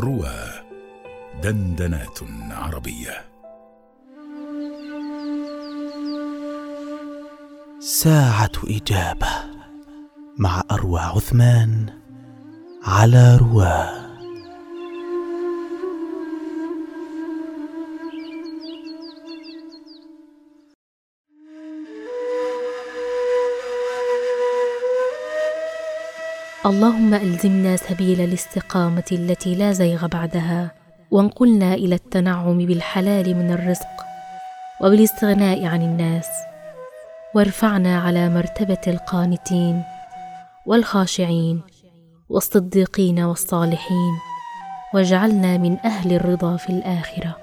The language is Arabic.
روى دندنات عربية. ساعة إجابة مع أروى عثمان على رواه اللهم ألزمنا سبيل الاستقامة التي لا زيغ بعدها وانقلنا إلى التنعم بالحلال من الرزق وبالاستغناء عن الناس. وارفعنا على مرتبة القانتين والخاشعين والصديقين والصالحين واجعلنا من أهل الرضا في الآخرة.